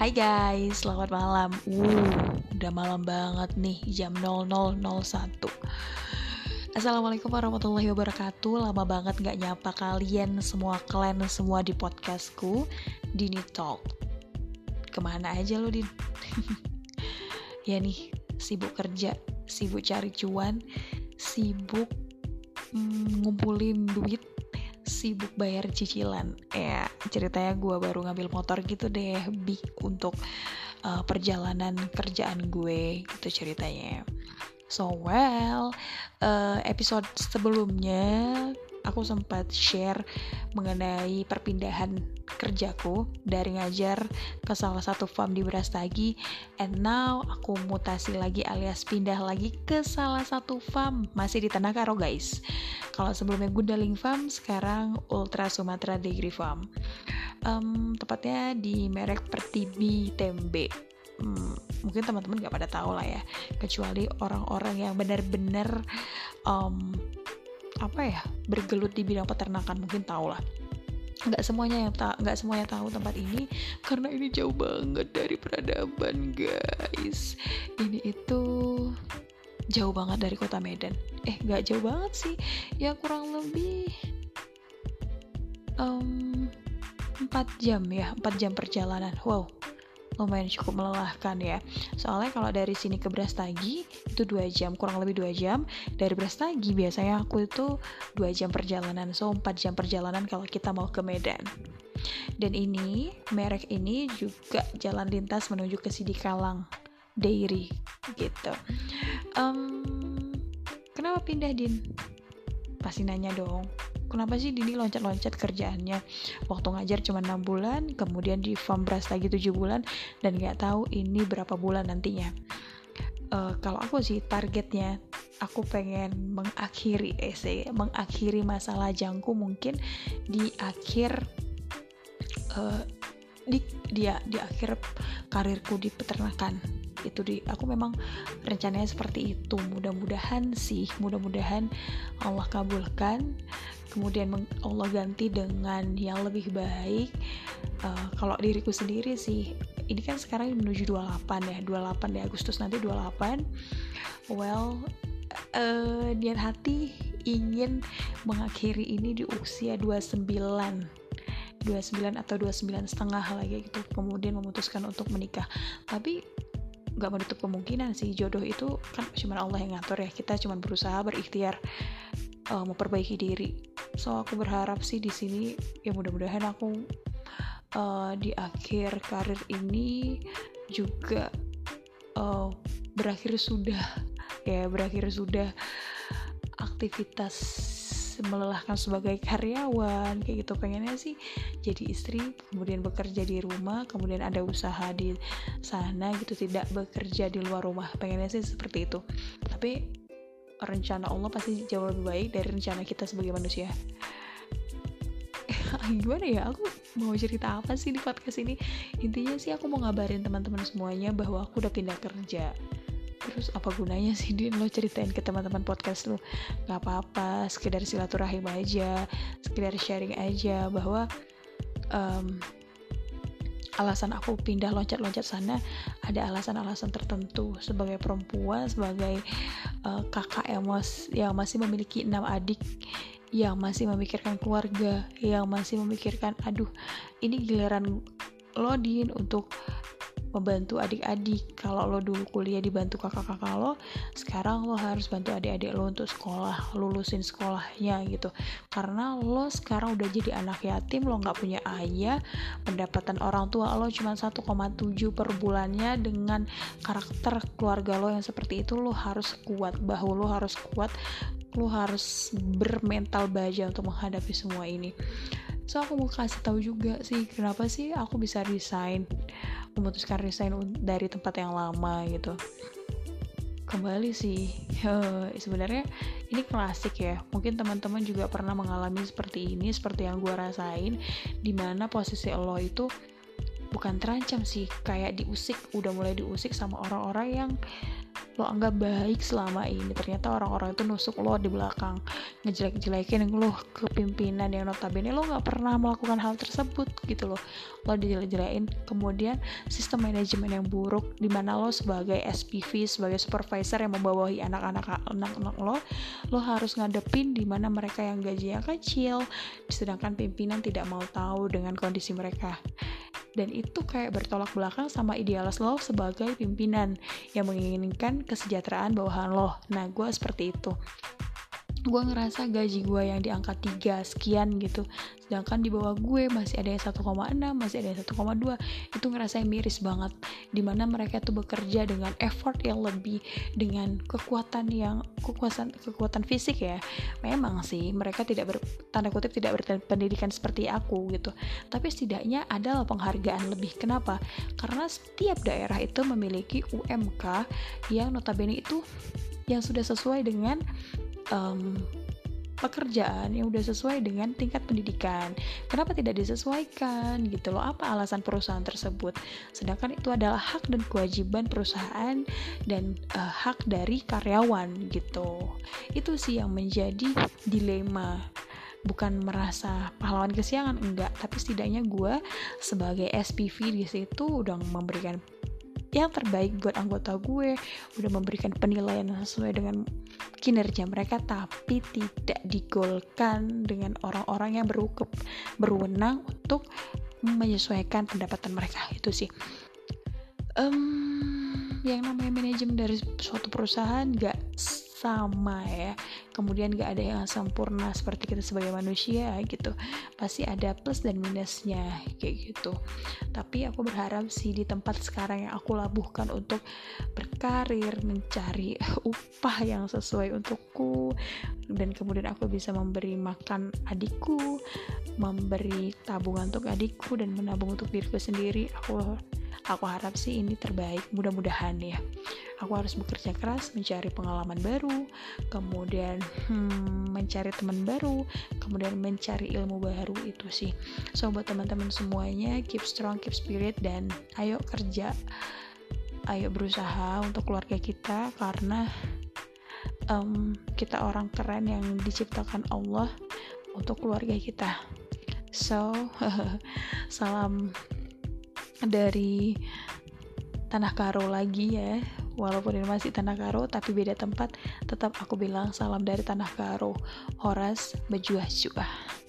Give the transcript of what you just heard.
Hai guys, selamat malam. Uh, udah malam banget nih, jam 00.01. Assalamualaikum warahmatullahi wabarakatuh. Lama banget gak nyapa kalian semua kalian semua di podcastku Dini Talk. Ke mana aja lo Din? ya nih, sibuk kerja, sibuk cari cuan, sibuk mm, ngumpulin duit sibuk bayar cicilan. Ya ceritanya gue baru ngambil motor gitu deh big untuk uh, perjalanan kerjaan gue gitu ceritanya. So well uh, episode sebelumnya aku sempat share mengenai perpindahan kerjaku dari ngajar ke salah satu farm di Brastagi and now aku mutasi lagi alias pindah lagi ke salah satu farm masih di Tanah Karo guys. Kalau sebelumnya Gundaling Farm sekarang Ultra Sumatera Dairy Farm. Um, tepatnya di merek Pertibi Tembe. Hmm, mungkin teman-teman gak pada tahu lah ya kecuali orang-orang yang benar-benar um, apa ya bergelut di bidang peternakan mungkin tahu lah nggak semuanya yang tak nggak semuanya tahu tempat ini karena ini jauh banget dari peradaban guys. Ini itu jauh banget dari kota Medan. Eh nggak jauh banget sih ya kurang lebih um, 4 jam ya 4 jam perjalanan. Wow lumayan cukup melelahkan ya. Soalnya kalau dari sini ke Brastagi itu dua jam kurang lebih dua jam. Dari Brastagi biasanya aku itu dua jam perjalanan. So 4 jam perjalanan kalau kita mau ke Medan. Dan ini merek ini juga jalan lintas menuju ke Sidikalang Dairy gitu. Um, kenapa pindah din? Pasti nanya dong kenapa sih Dini loncat-loncat kerjaannya? Waktu ngajar cuma 6 bulan kemudian di farm beras lagi 7 bulan dan nggak tahu ini berapa bulan nantinya. Uh, kalau aku sih targetnya aku pengen mengakhiri essay mengakhiri masalah jangku mungkin di akhir uh, di dia di akhir karirku di peternakan. Itu di aku memang rencananya seperti itu. Mudah-mudahan sih mudah-mudahan Allah kabulkan kemudian Allah ganti dengan yang lebih baik. Uh, kalau diriku sendiri sih ini kan sekarang menuju 28 ya 28 di Agustus nanti 28 well uh, niat hati ingin mengakhiri ini di usia 29 29 atau 29 setengah lagi gitu. Kemudian memutuskan untuk menikah. Tapi nggak menutup kemungkinan sih jodoh itu kan cuma Allah yang ngatur ya. Kita cuma berusaha berikhtiar uh, memperbaiki diri so aku berharap sih di sini ya mudah-mudahan aku uh, di akhir karir ini juga uh, berakhir sudah ya berakhir sudah aktivitas melelahkan sebagai karyawan kayak gitu. Pengennya sih jadi istri kemudian bekerja di rumah kemudian ada usaha di sana gitu tidak bekerja di luar rumah. Pengennya sih seperti itu. Tapi rencana Allah pasti jauh lebih baik dari rencana kita sebagai manusia. Gimana ya? Aku mau cerita apa sih di podcast ini? Intinya sih aku mau ngabarin teman-teman semuanya bahwa aku udah pindah kerja. Terus apa gunanya sih Din lo ceritain ke teman-teman podcast lo? Nggak apa-apa sekedar silaturahim aja sekedar sharing aja bahwa um, alasan aku pindah loncat-loncat sana ada alasan-alasan tertentu. Sebagai perempuan sebagai uh, kakak yang, mas, yang masih memiliki enam adik yang masih memikirkan keluarga yang masih memikirkan aduh ini giliran lo din untuk membantu adik-adik. Kalau lo dulu kuliah dibantu kakak-kakak lo sekarang lo harus bantu adik-adik lo untuk sekolah lulusin sekolahnya gitu. Karena lo sekarang udah jadi anak yatim lo nggak punya ayah pendapatan orang tua lo cuma 1,7 per bulannya dengan karakter keluarga lo yang seperti itu lo harus kuat bahu lo harus kuat lo harus bermental baja untuk menghadapi semua ini. So aku mau kasih tahu juga sih kenapa sih aku bisa resign memutuskan resign dari tempat yang lama gitu. Kembali sih sebenarnya ini klasik ya. Mungkin teman-teman juga pernah mengalami seperti ini seperti yang gue rasain di mana posisi lo itu bukan terancam sih kayak diusik udah mulai diusik sama orang-orang yang lo anggap baik selama ini. Ternyata orang-orang itu nusuk lo di belakang ngejelek-jelekin lo ke pimpinan yang notabene lo nggak pernah melakukan hal tersebut gitu loh lo dijelek-jelekin. Kemudian sistem manajemen yang buruk di mana lo sebagai SPV sebagai supervisor yang membawahi anak-anak anak-anak lo lo harus ngadepin di mana mereka yang gajinya kecil sedangkan pimpinan tidak mau tahu dengan kondisi mereka dan itu kayak bertolak belakang sama idealis lo sebagai pimpinan yang menginginkan kesejahteraan bawahan lo. Nah gue seperti itu gue ngerasa gaji gue yang di angka 3 sekian gitu. Sedangkan di bawah gue masih ada yang 1,6 masih ada yang 1,2 itu ngerasa miris banget. Di mana mereka tuh bekerja dengan effort yang lebih dengan kekuatan yang kekuatan kekuatan fisik ya. Memang sih mereka tidak ber, tanda kutip tidak berpendidikan seperti aku gitu. Tapi setidaknya adalah penghargaan lebih. Kenapa? Karena setiap daerah itu memiliki UMK yang notabene itu yang sudah sesuai dengan um, pekerjaan yang udah sesuai dengan tingkat pendidikan. Kenapa tidak disesuaikan gitu loh? Apa alasan perusahaan tersebut? Sedangkan itu adalah hak dan kewajiban perusahaan dan uh, hak dari karyawan gitu. Itu sih yang menjadi dilema bukan merasa pahlawan kesiangan enggak tapi setidaknya gue sebagai SPV di situ udah memberikan yang terbaik buat anggota gue. Udah memberikan penilaian sesuai dengan kinerja mereka tapi tidak digolkan dengan orang-orang yang berukup berwenang untuk menyesuaikan pendapatan mereka. Itu sih. Um, yang namanya manajemen dari suatu perusahaan gak sama ya. Kemudian gak ada yang sempurna seperti kita sebagai manusia gitu. Pasti ada plus dan minusnya kayak gitu. Tapi aku berharap sih di tempat sekarang yang aku labuhkan untuk berkarir mencari upah yang sesuai untukku dan kemudian aku bisa memberi makan adikku memberi tabungan untuk adikku dan menabung untuk diriku sendiri aku aku harap sih ini terbaik mudah-mudahan ya aku harus bekerja keras mencari pengalaman baru kemudian hmm, mencari teman baru kemudian mencari ilmu baru itu sih. So buat teman-teman semuanya keep strong keep spirit dan ayo kerja ayo berusaha untuk keluarga kita karena um, kita orang keren yang diciptakan Allah untuk keluarga kita. So salam dari tanah karo lagi ya walaupun ini masih tanah karo tapi beda tempat tetap aku bilang salam dari tanah karo. Horas Bejuah Juah